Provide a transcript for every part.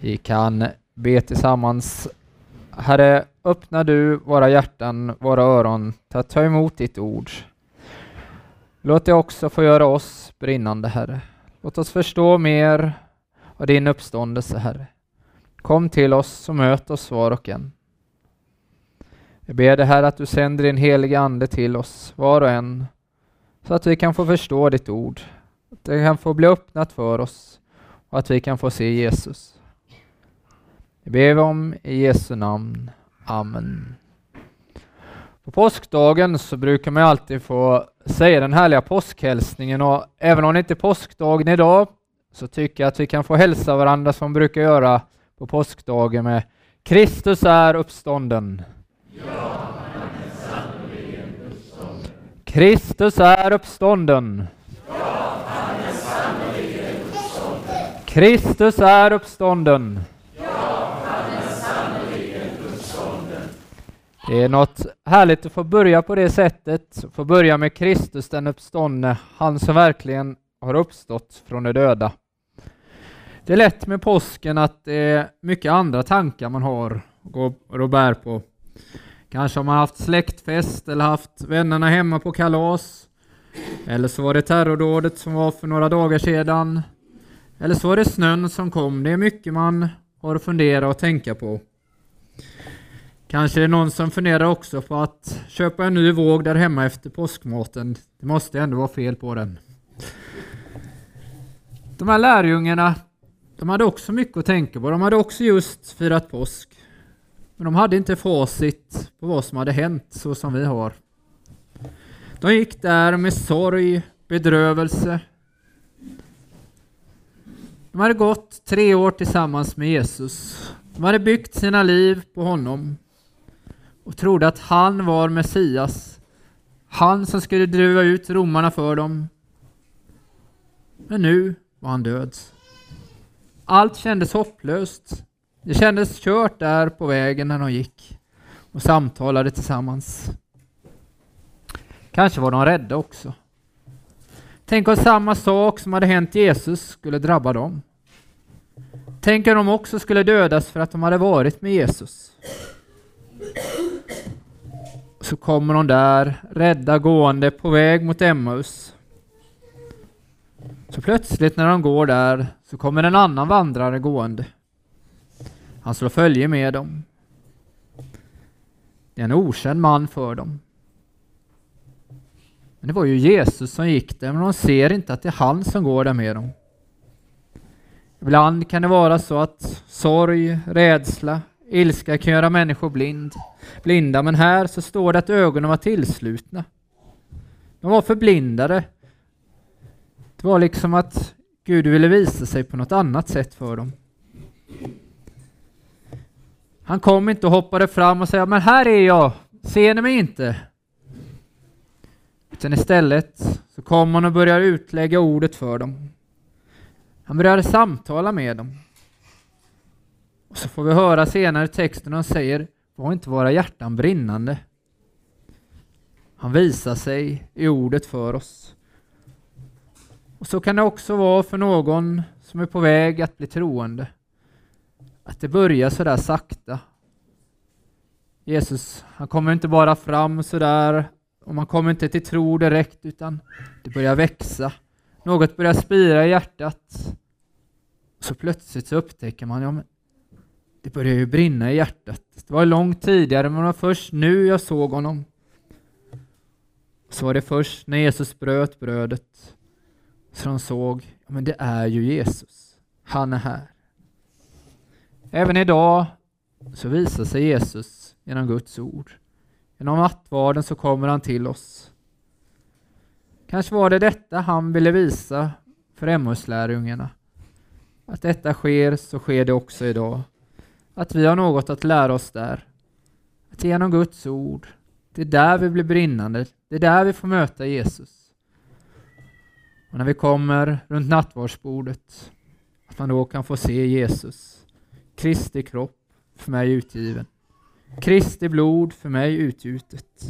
Vi kan be tillsammans. Herre, öppna du våra hjärtan, våra öron till att ta emot ditt ord. Låt det också få göra oss brinnande, Herre. Låt oss förstå mer av din uppståndelse, Herre. Kom till oss och möt oss var och en. Jag ber dig, Herre, att du sänder din heliga Ande till oss, var och en, så att vi kan få förstå ditt ord, att det kan få bli öppnat för oss och att vi kan få se Jesus. Det ber vi om i Jesu namn. Amen. På påskdagen så brukar man alltid få säga den härliga påskhälsningen och även om det inte är påskdagen idag så tycker jag att vi kan få hälsa varandra som vi brukar göra på påskdagen med Kristus är uppstånden. Ja, Kristus är uppstånden. Ja, han är uppstånden. Kristus är uppstånden. Det är något härligt att få börja på det sättet, få börja med Kristus den uppståndne, han som verkligen har uppstått från de döda. Det är lätt med påsken att det är mycket andra tankar man har och och bär på. Kanske har man haft släktfest eller haft vännerna hemma på kalas. Eller så var det terrordådet som var för några dagar sedan. Eller så var det snön som kom. Det är mycket man har att fundera och tänka på. Kanske är det någon som funderar också på att köpa en ny våg där hemma efter påskmaten. Det måste ändå vara fel på den. De här lärjungarna, de hade också mycket att tänka på. De hade också just firat påsk. Men de hade inte facit på vad som hade hänt så som vi har. De gick där med sorg, bedrövelse. De hade gått tre år tillsammans med Jesus. De hade byggt sina liv på honom och trodde att han var Messias, han som skulle driva ut romarna för dem. Men nu var han död. Allt kändes hopplöst. Det kändes kört där på vägen när de gick och samtalade tillsammans. Kanske var de rädda också. Tänk om samma sak som hade hänt Jesus skulle drabba dem. Tänk om de också skulle dödas för att de hade varit med Jesus så kommer de där, rädda gående på väg mot Emmaus. Så plötsligt när de går där så kommer en annan vandrare gående. Han slår följe med dem. Det är en okänd man för dem. Men det var ju Jesus som gick där, men de ser inte att det är han som går där med dem. Ibland kan det vara så att sorg, rädsla, Ilska kan göra människor blind, blinda, men här så står det att ögonen var tillslutna. De var förblindade. Det var liksom att Gud ville visa sig på något annat sätt för dem. Han kom inte och hoppade fram och sa men här är jag, ser ni mig inte? Utan istället så kom han och började utlägga ordet för dem. Han började samtala med dem. Så får vi höra senare texten och säger var inte våra hjärtan brinnande? Han visar sig i ordet för oss. Och så kan det också vara för någon som är på väg att bli troende. Att det börjar sådär sakta. Jesus, han kommer inte bara fram sådär och man kommer inte till tro direkt utan det börjar växa. Något börjar spira i hjärtat. Så plötsligt så upptäcker man, ja men det började ju brinna i hjärtat. Det var långt tidigare, men det var först nu jag såg honom. Så var det först när Jesus bröt brödet så de såg, men det är ju Jesus. Han är här. Även idag så visar sig Jesus genom Guds ord. Genom nattvarden så kommer han till oss. Kanske var det detta han ville visa för Emmaus-lärjungarna. Att detta sker så sker det också idag att vi har något att lära oss där. Att genom Guds ord, det är där vi blir brinnande, det är där vi får möta Jesus. Och när vi kommer runt nattvardsbordet, att man då kan få se Jesus, Kristi kropp för mig utgiven, Kristi blod för mig utgjutet.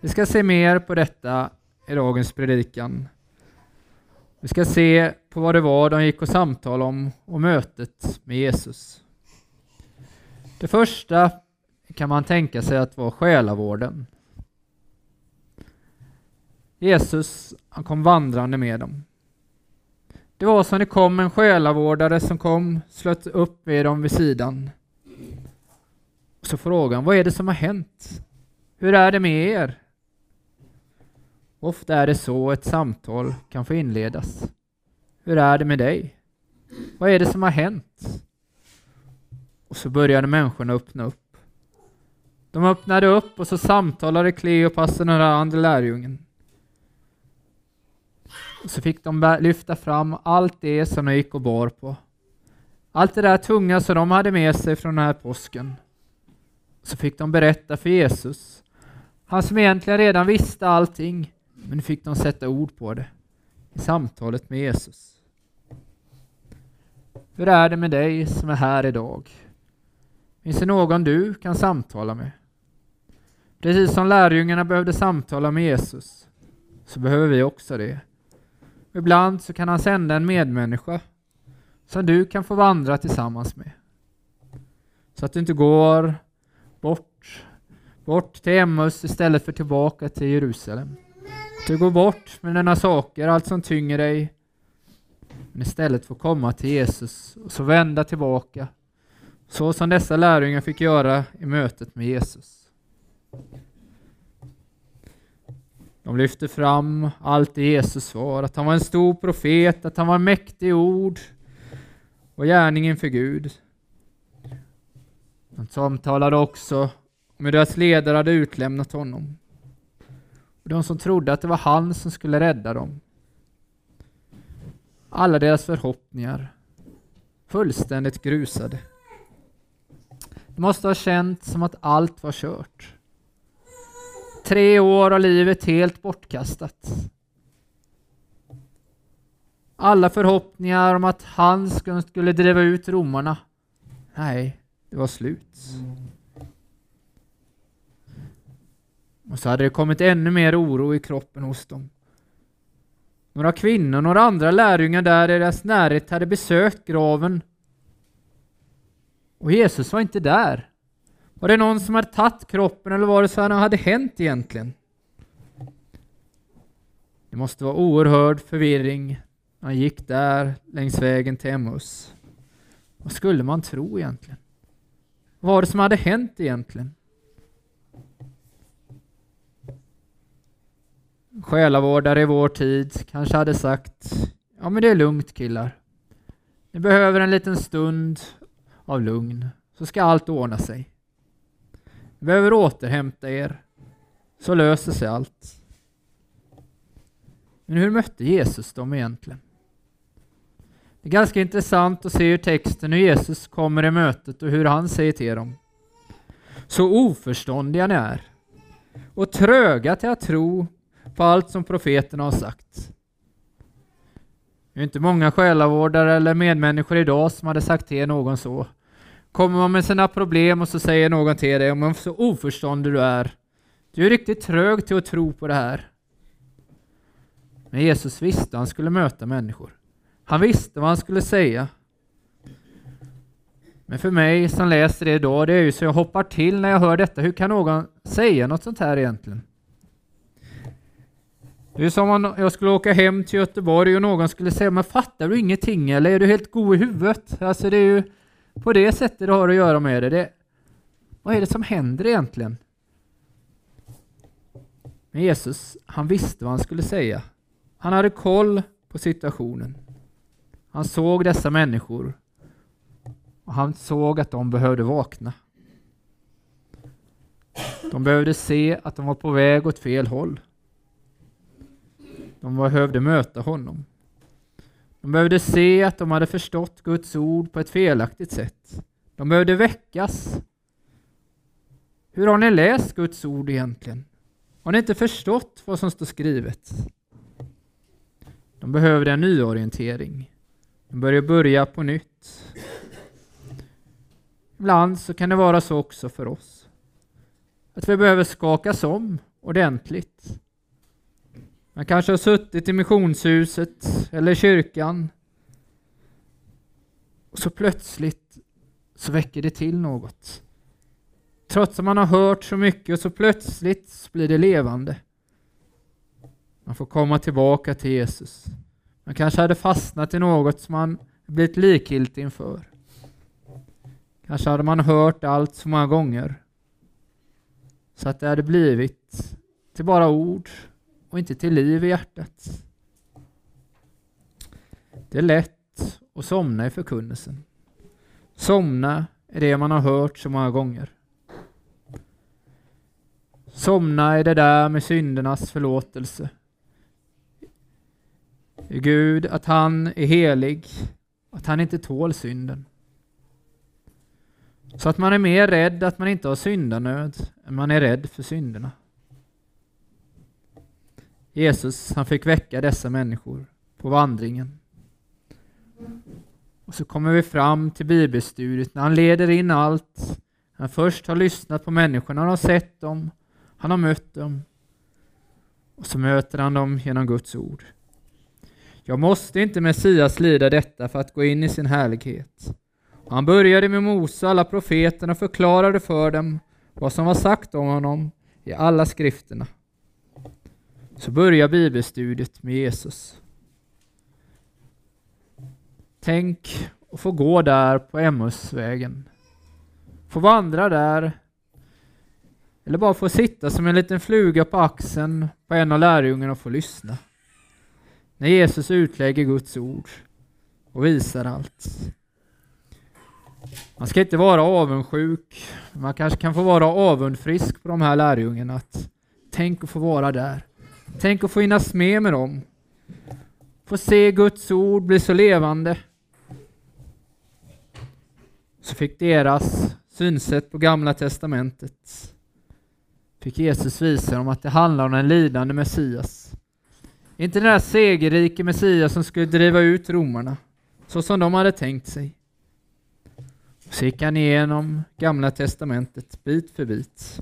Vi ska se mer på detta i dagens predikan. Vi ska se på vad det var de gick och samtalade om och mötet med Jesus. Det första kan man tänka sig att vara själavården. Jesus han kom vandrande med dem. Det var som det kom en själavårdare som kom, slöt upp med dem vid sidan. Och så frågade han, vad är det som har hänt? Hur är det med er? Ofta är det så ett samtal kan få inledas. Hur är det med dig? Vad är det som har hänt? Och så började människorna öppna upp. De öppnade upp och så samtalade Kleopas och den andra lärjungen. Och så fick de lyfta fram allt det som de gick och bar på. Allt det där tunga som de hade med sig från den här påsken. Så fick de berätta för Jesus. Han som egentligen redan visste allting, men nu fick de sätta ord på det i samtalet med Jesus. Hur är det med dig som är här idag? Finns det någon du kan samtala med? Precis som lärjungarna behövde samtala med Jesus, så behöver vi också det. Ibland så kan han sända en medmänniska som du kan få vandra tillsammans med. Så att du inte går bort, bort till Emmaus istället för tillbaka till Jerusalem. Du går bort med dina saker, allt som tynger dig, men istället får komma till Jesus och så vända tillbaka, så som dessa lärjungar fick göra i mötet med Jesus. De lyfte fram allt det Jesus var, att han var en stor profet, att han var mäktig i ord och gärningen för Gud. De samtalade också om hur deras ledare hade utlämnat honom. Och de som trodde att det var han som skulle rädda dem. Alla deras förhoppningar fullständigt grusade. Det måste ha känts som att allt var kört. Tre år av livet helt bortkastat. Alla förhoppningar om att han skulle driva ut romarna. Nej, det var slut. Och så hade det kommit ännu mer oro i kroppen hos dem. Några kvinnor, och några andra lärjungar där i deras närhet hade besökt graven. Och Jesus var inte där. Var det någon som hade tagit kroppen eller var det så här hade hänt egentligen? Det måste vara oerhörd förvirring när han gick där längs vägen till Emmaus. Vad skulle man tro egentligen? Vad var det som hade hänt egentligen? Själavårdare i vår tid kanske hade sagt Ja men det är lugnt killar. Ni behöver en liten stund av lugn så ska allt ordna sig. Ni behöver återhämta er, så löser sig allt. Men hur mötte Jesus dem egentligen? Det är ganska intressant att se hur texten hur Jesus kommer i mötet och hur han säger till dem. Så oförståndiga ni är och tröga till att tro på allt som profeterna har sagt. Det är inte många själavårdare eller medmänniskor idag som hade sagt till någon så. Kommer man med sina problem och så säger någon till dig, om så oförståndig du är. Du är riktigt trög till att tro på det här. Men Jesus visste att han skulle möta människor. Han visste vad han skulle säga. Men för mig som läser det idag, det är ju så jag hoppar till när jag hör detta. Hur kan någon säga något sånt här egentligen? Det är som om jag skulle åka hem till Göteborg och någon skulle säga, men fattar du ingenting eller är du helt god i huvudet? Alltså det är ju på det sättet det har att göra med det. det vad är det som händer egentligen? Men Jesus, han visste vad han skulle säga. Han hade koll på situationen. Han såg dessa människor och han såg att de behövde vakna. De behövde se att de var på väg åt fel håll. De behövde möta honom. De behövde se att de hade förstått Guds ord på ett felaktigt sätt. De behövde väckas. Hur har ni läst Guds ord egentligen? Har ni inte förstått vad som står skrivet? De behövde en nyorientering. De började börja på nytt. Ibland så kan det vara så också för oss. Att vi behöver skakas om ordentligt. Man kanske har suttit i missionshuset eller kyrkan. Och så plötsligt så väcker det till något. Trots att man har hört så mycket och så plötsligt så blir det levande. Man får komma tillbaka till Jesus. Man kanske hade fastnat i något som man blivit likgiltig inför. Kanske hade man hört allt så många gånger. Så att det hade blivit till bara ord och inte till liv i hjärtat. Det är lätt att somna i förkunnelsen. Somna är det man har hört så många gånger. Somna är det där med syndernas förlåtelse. I Gud att han är helig, att han inte tål synden. Så att man är mer rädd att man inte har syndanöd än man är rädd för synderna. Jesus, han fick väcka dessa människor på vandringen. Och så kommer vi fram till bibelstudiet när han leder in allt. Han först har lyssnat på människorna, han har sett dem, han har mött dem. Och så möter han dem genom Guds ord. Jag måste inte Messias lida detta för att gå in i sin härlighet. Han började med Mose och alla profeterna och förklarade för dem vad som var sagt om honom i alla skrifterna. Så börjar bibelstudiet med Jesus. Tänk att få gå där på Emmausvägen. Få vandra där. Eller bara få sitta som en liten fluga på axeln på en av lärjungarna och få lyssna. När Jesus utlägger Guds ord och visar allt. Man ska inte vara avundsjuk. Man kanske kan få vara avundfrisk på de här lärjungarna. Att tänk att få vara där. Tänk att få finnas med med dem. Få se Guds ord bli så levande. Så fick deras synsätt på Gamla Testamentet fick Jesus visa dem att det handlar om den lidande Messias. Inte den där segerrike Messias som skulle driva ut romarna, så som de hade tänkt sig. Så gick han igenom Gamla Testamentet bit för bit.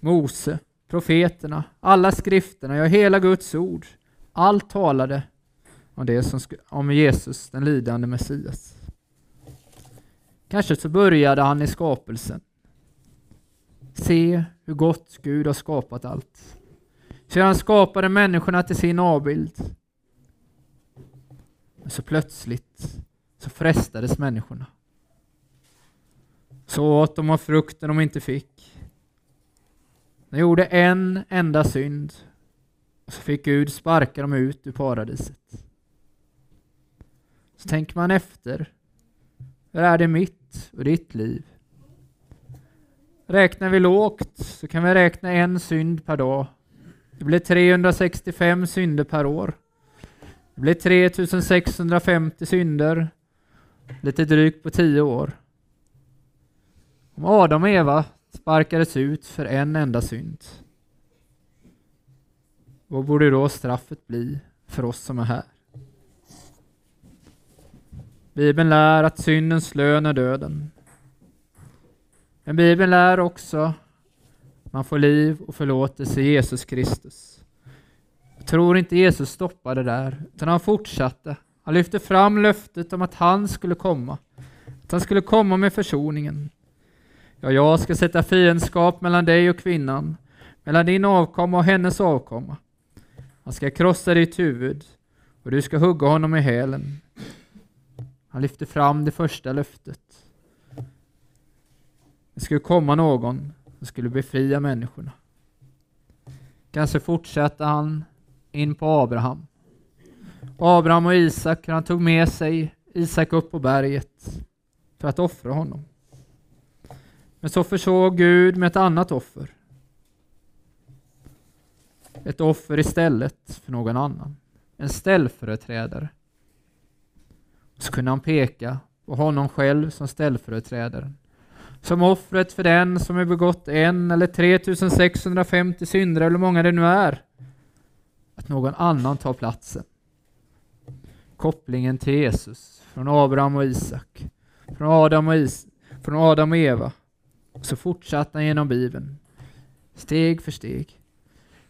Mose, profeterna, alla skrifterna, ja hela Guds ord. Allt talade om, det som, om Jesus, den lidande Messias. Kanske så började han i skapelsen. Se hur gott Gud har skapat allt. Så han skapade människorna till sin avbild. Men så plötsligt så frestades människorna. Så åt de av frukten de inte fick. De gjorde en enda synd och så fick Gud sparka dem ut ur paradiset. Så tänker man efter. Hur är det mitt och ditt liv? Räknar vi lågt så kan vi räkna en synd per dag. Det blir 365 synder per år. Det blir 3650 synder lite drygt på tio år. Om Adam och Eva sparkades ut för en enda synd, vad borde då straffet bli för oss som är här? Bibeln lär att syndens lön är döden. Men Bibeln lär också att man får liv och förlåtelse i Jesus Kristus. Jag tror inte Jesus stoppade där, utan han fortsatte han lyfte fram löftet om att han skulle komma. Att han skulle komma med försoningen. Ja, jag ska sätta fiendskap mellan dig och kvinnan, mellan din avkomma och hennes avkomma. Han ska krossa ditt huvud och du ska hugga honom i hälen. Han lyfte fram det första löftet. Det skulle komma någon som skulle befria människorna. Kanske fortsatte han in på Abraham. Abraham och Isak, han tog med sig Isak upp på berget för att offra honom. Men så försåg Gud med ett annat offer. Ett offer istället för någon annan. En ställföreträdare. Så kunde han peka på honom själv som ställföreträdaren. Som offret för den som har begått en eller 3650 synder eller hur många det nu är. Att någon annan tar platsen kopplingen till Jesus från Abraham och Isak, från Adam och, Is från Adam och Eva. Och så fortsatte han genom Bibeln, steg för steg.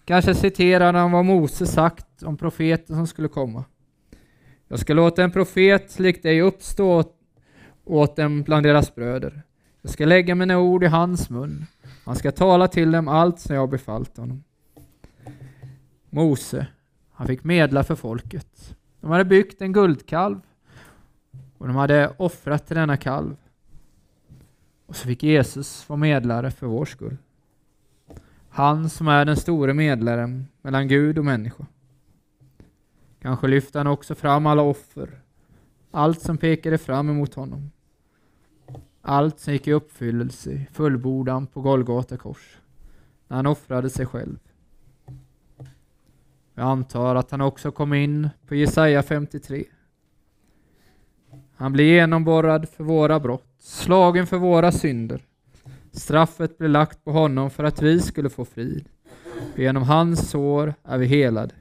Kanske citerade han vad Mose sagt om profeten som skulle komma. Jag ska låta en profet likt dig uppstå åt dem bland deras bröder. Jag ska lägga mina ord i hans mun. Han ska tala till dem allt som jag befallt honom. Mose, han fick medla för folket. De hade byggt en guldkalv och de hade offrat till denna kalv. Och så fick Jesus vara medlare för vår skull. Han som är den store medlaren mellan Gud och människa. Kanske lyfte han också fram alla offer, allt som pekade fram emot honom. Allt som gick i uppfyllelse i fullbordan på Golgata kors, när han offrade sig själv. Jag antar att han också kom in på Jesaja 53. Han blev genomborrad för våra brott, slagen för våra synder. Straffet blev lagt på honom för att vi skulle få frid. Genom hans sår är vi helade.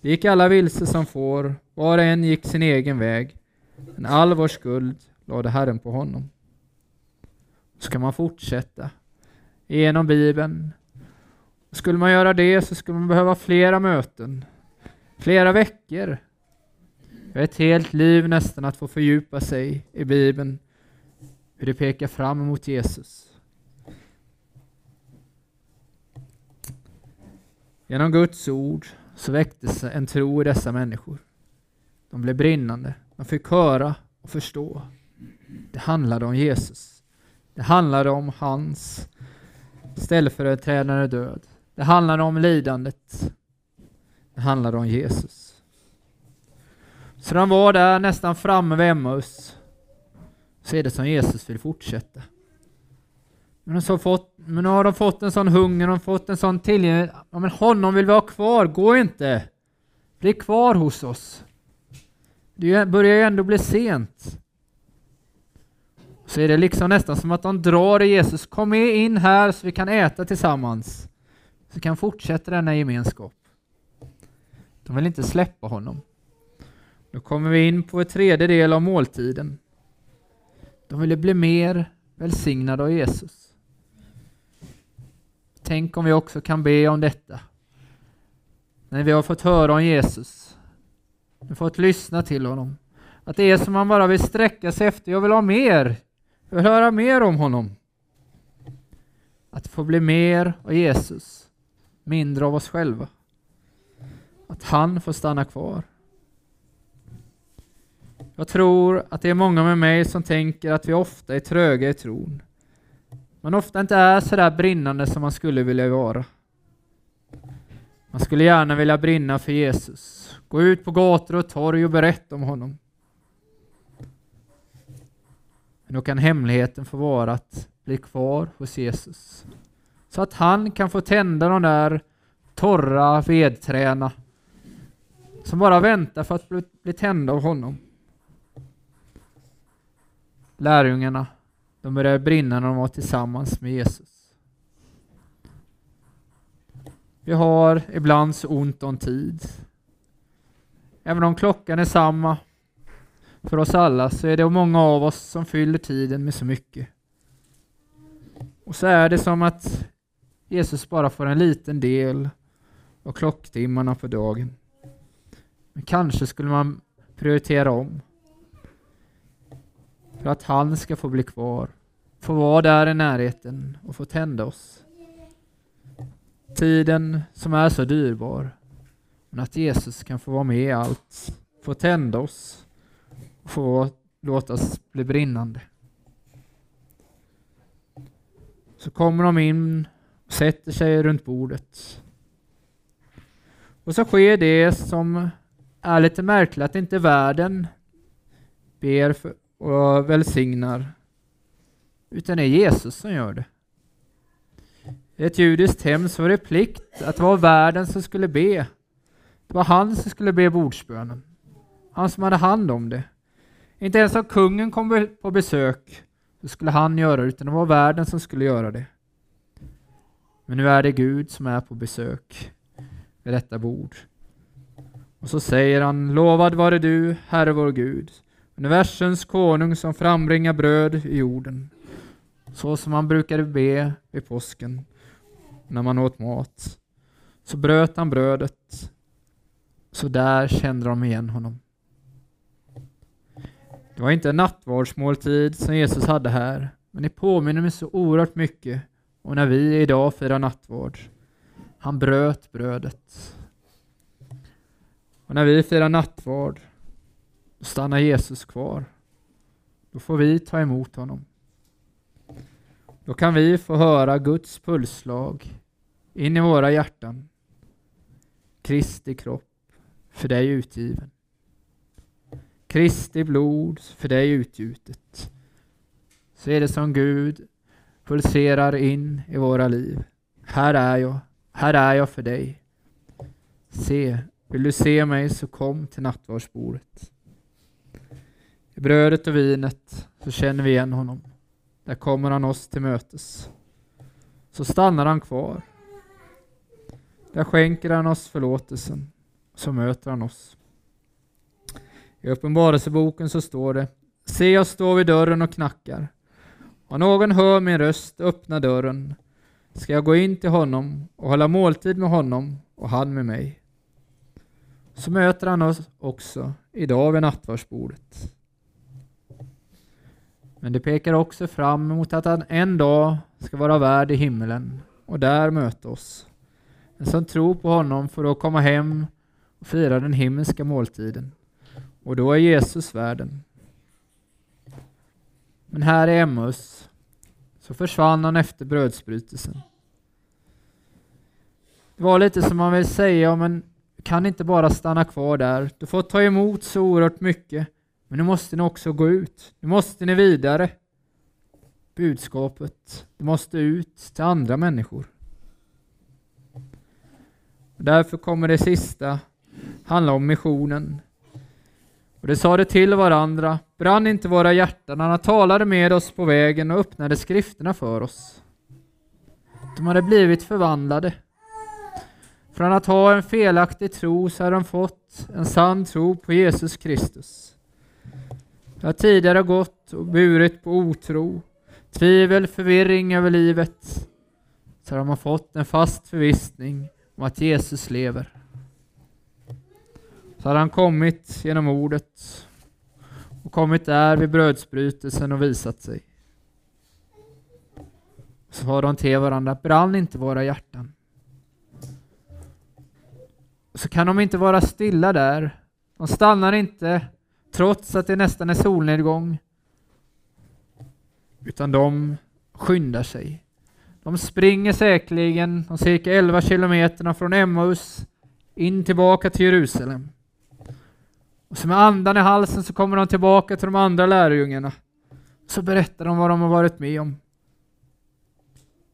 Vi gick alla vilse som får, var och en gick sin egen väg. Men all vår skuld lade Herren på honom. Så kan man fortsätta genom Bibeln. Skulle man göra det så skulle man behöva flera möten, flera veckor. Ett helt liv nästan att få fördjupa sig i Bibeln, hur det pekar fram emot Jesus. Genom Guds ord så väcktes en tro i dessa människor. De blev brinnande. De fick höra och förstå. Det handlade om Jesus. Det handlade om hans ställföreträdande död. Det handlade om lidandet. Det handlade om Jesus. Så de var där nästan framme vid Emmaus. Så är det som Jesus vill fortsätta. Men, så fått, men nu har de fått en sån hunger, de har fått en sån tillgänglighet. Ja, men honom vill vi ha kvar, gå inte! Bli kvar hos oss. Det börjar ju ändå bli sent. Så är det liksom nästan som att de drar i Jesus. Kom med in här så vi kan äta tillsammans. Så vi kan fortsätta denna gemenskap. De vill inte släppa honom. Nu kommer vi in på en tredje del av måltiden. De ville bli mer välsignade av Jesus. Tänk om vi också kan be om detta. När vi har fått höra om Jesus. Vi har fått lyssna till honom. Att det är som man bara vill sträcka sig efter. Jag vill ha mer. Jag vill höra mer om honom. Att få bli mer av Jesus. Mindre av oss själva. Att han får stanna kvar. Jag tror att det är många med mig som tänker att vi ofta är tröga i tron man ofta inte är så där brinnande som man skulle vilja vara. Man skulle gärna vilja brinna för Jesus, gå ut på gator och torg och berätta om honom. Men då kan hemligheten få vara att bli kvar hos Jesus. Så att han kan få tända de där torra vedträna som bara väntar för att bli, bli tända av honom. Lärjungarna de började brinna när de var tillsammans med Jesus. Vi har ibland så ont om tid. Även om klockan är samma för oss alla så är det många av oss som fyller tiden med så mycket. Och så är det som att Jesus bara får en liten del av klocktimmarna på dagen. Men kanske skulle man prioritera om för att han ska få bli kvar, få vara där i närheten och få tända oss. Tiden som är så dyrbar, men att Jesus kan få vara med i allt, få tända oss och få låta oss bli brinnande. Så kommer de in och sätter sig runt bordet. Och så sker det som är lite märkligt, att inte världen ber för, och välsignar. Utan det är Jesus som gör det. I ett judiskt hem så var det plikt att det var världen som skulle be. Det var han som skulle be bordsbönen. Han som hade hand om det. Inte ens om kungen kom på besök så skulle han göra det, utan det var världen som skulle göra det. Men nu är det Gud som är på besök vid detta bord. Och så säger han, lovad vare du, Herre vår Gud, universums konung som frambringar bröd i jorden. Så som man brukade be vid påsken när man åt mat. Så bröt han brödet. Så där kände de igen honom. Det var inte en nattvardsmåltid som Jesus hade här, men det påminner mig så oerhört mycket om när vi idag firar nattvard. Han bröt brödet. Och när vi firar nattvard, då stannar Jesus kvar. Då får vi ta emot honom. Då kan vi få höra Guds pulsslag in i våra hjärtan. Kristi kropp för dig utgiven. Kristi blod för dig utgjutet. Så är det som Gud pulserar in i våra liv. Här är jag, här är jag för dig. Se, vill du se mig så kom till nattvardsbordet. I brödet och vinet så känner vi igen honom. Där kommer han oss till mötes. Så stannar han kvar. Där skänker han oss förlåtelsen. Så möter han oss. I Uppenbarelseboken så står det Se, jag står vid dörren och knackar. Om någon hör min röst öppna dörren ska jag gå in till honom och hålla måltid med honom och han med mig. Så möter han oss också idag vid nattvardsbordet. Men det pekar också fram emot att han en dag ska vara värd i himmelen och där möta oss. Den som tror på honom får då komma hem och fira den himmelska måltiden. Och då är Jesus värden. Men här i Emmaus så försvann han efter brödsbrytelsen. Det var lite som man vill säga, men kan inte bara stanna kvar där. Du får ta emot så oerhört mycket, men nu måste ni också gå ut. Nu måste ni vidare. Budskapet, det måste ut till andra människor. Och därför kommer det sista handla om missionen. Och det sa till varandra, brann inte våra hjärtan när han talade med oss på vägen och öppnade skrifterna för oss. De hade blivit förvandlade. Från att ha en felaktig tro så hade de fått en sann tro på Jesus Kristus. De har tidigare gått och burit på otro, tvivel, förvirring över livet. Så har man fått en fast förvissning om att Jesus lever. Så hade han kommit genom ordet och kommit där vid brödsbrytelsen och visat sig. Så sa de till varandra, brann inte våra hjärtan? Så kan de inte vara stilla där. De stannar inte trots att det nästan är solnedgång. Utan de skyndar sig. De springer säkerligen de cirka 11 kilometerna från Emmaus in tillbaka till Jerusalem. Och så med andan i halsen så kommer de tillbaka till de andra lärjungarna. Så berättar de vad de har varit med om.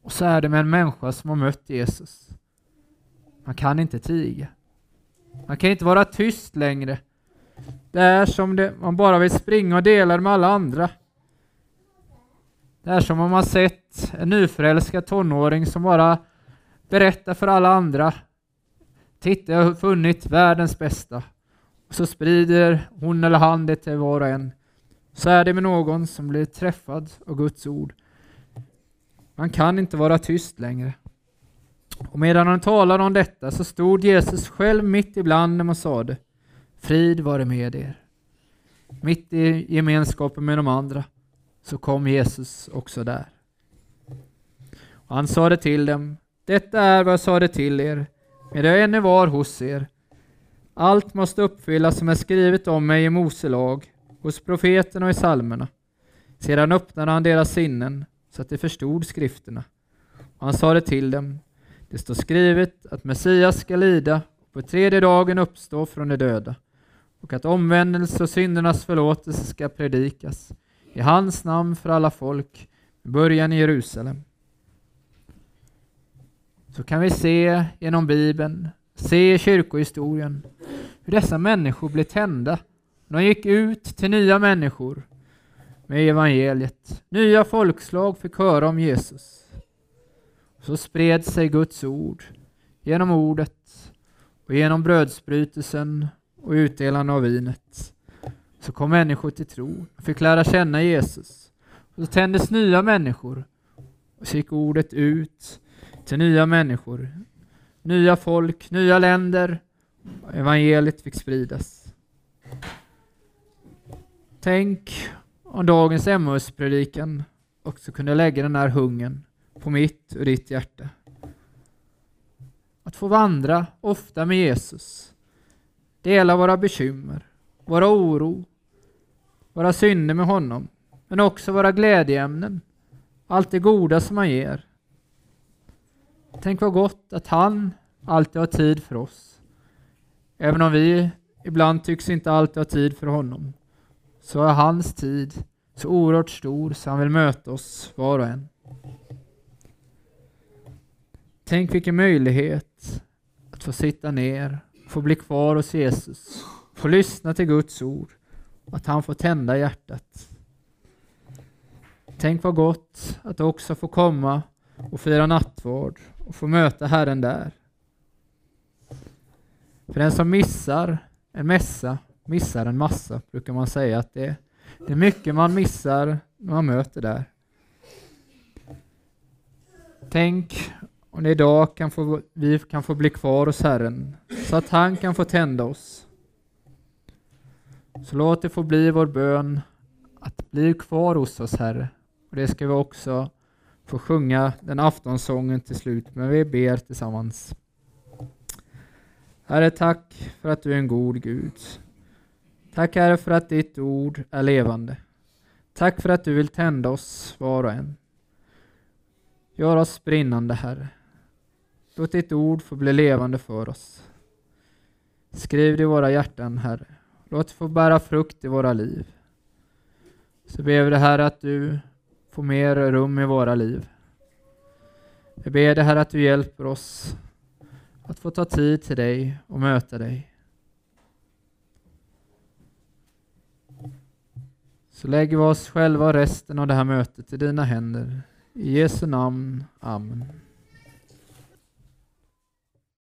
Och så är det med en människa som har mött Jesus. Man kan inte tiga. Man kan inte vara tyst längre. Det är som det, man bara vill springa och dela med alla andra. Det är som om man sett en nyförälskad tonåring som bara berättar för alla andra. Titta, jag har funnit världens bästa. Och så sprider hon eller han det till var och en. Så är det med någon som blir träffad av Guds ord. Man kan inte vara tyst längre. Och medan han talade om detta så stod Jesus själv mitt ibland dem och sade Frid vare med er. Mitt i gemenskapen med de andra så kom Jesus också där. Och han sade till dem Detta är vad jag sade till er medan jag ännu var hos er allt måste uppfyllas som är skrivet om mig i Mose lag, hos profeterna och i psalmerna. Sedan öppnade han deras sinnen så att de förstod skrifterna. Och han sade till dem, det står skrivet att Messias ska lida och på tredje dagen uppstå från de döda och att omvändelse och syndernas förlåtelse ska predikas i hans namn för alla folk, med början i Jerusalem. Så kan vi se genom Bibeln Se i kyrkohistorien hur dessa människor blev tända. De gick ut till nya människor med evangeliet. Nya folkslag fick höra om Jesus. Så spred sig Guds ord genom ordet och genom brödsbrytelsen och utdelande av vinet. Så kom människor till tro och fick lära känna Jesus. Och så tändes nya människor och så gick ordet ut till nya människor nya folk, nya länder. Evangeliet fick spridas. Tänk om dagens Emmaus-predikan också kunde lägga den här hungern på mitt och ditt hjärta. Att få vandra ofta med Jesus, dela våra bekymmer, våra oro, våra synder med honom, men också våra glädjeämnen, allt det goda som han ger. Tänk vad gott att han alltid har tid för oss. Även om vi ibland tycks inte alltid ha tid för honom, så är hans tid så oerhört stor så han vill möta oss var och en. Tänk vilken möjlighet att få sitta ner, få bli kvar hos Jesus, få lyssna till Guds ord, att han får tända hjärtat. Tänk vad gott att också få komma och fira nattvard och få möta Herren där. För den som missar en mässa missar en massa, brukar man säga att det, det är mycket man missar när man möter där. Tänk om när idag kan få, vi kan få bli kvar hos Herren, så att han kan få tända oss. Så låt det få bli vår bön att bli kvar hos oss, Herre. Och det ska vi också få sjunga den aftonsången till slut, men vi ber tillsammans. Herre, tack för att du är en god Gud. Tack Herre för att ditt ord är levande. Tack för att du vill tända oss var och en. Gör oss brinnande Herre. Låt ditt ord få bli levande för oss. Skriv det i våra hjärtan Herre. Låt det få bära frukt i våra liv. Så ber vi det här att du får mer rum i våra liv. Jag ber det här att du hjälper oss att få ta tid till dig och möta dig. Så lägger vi oss själva och resten av det här mötet i dina händer. I Jesu namn. Amen.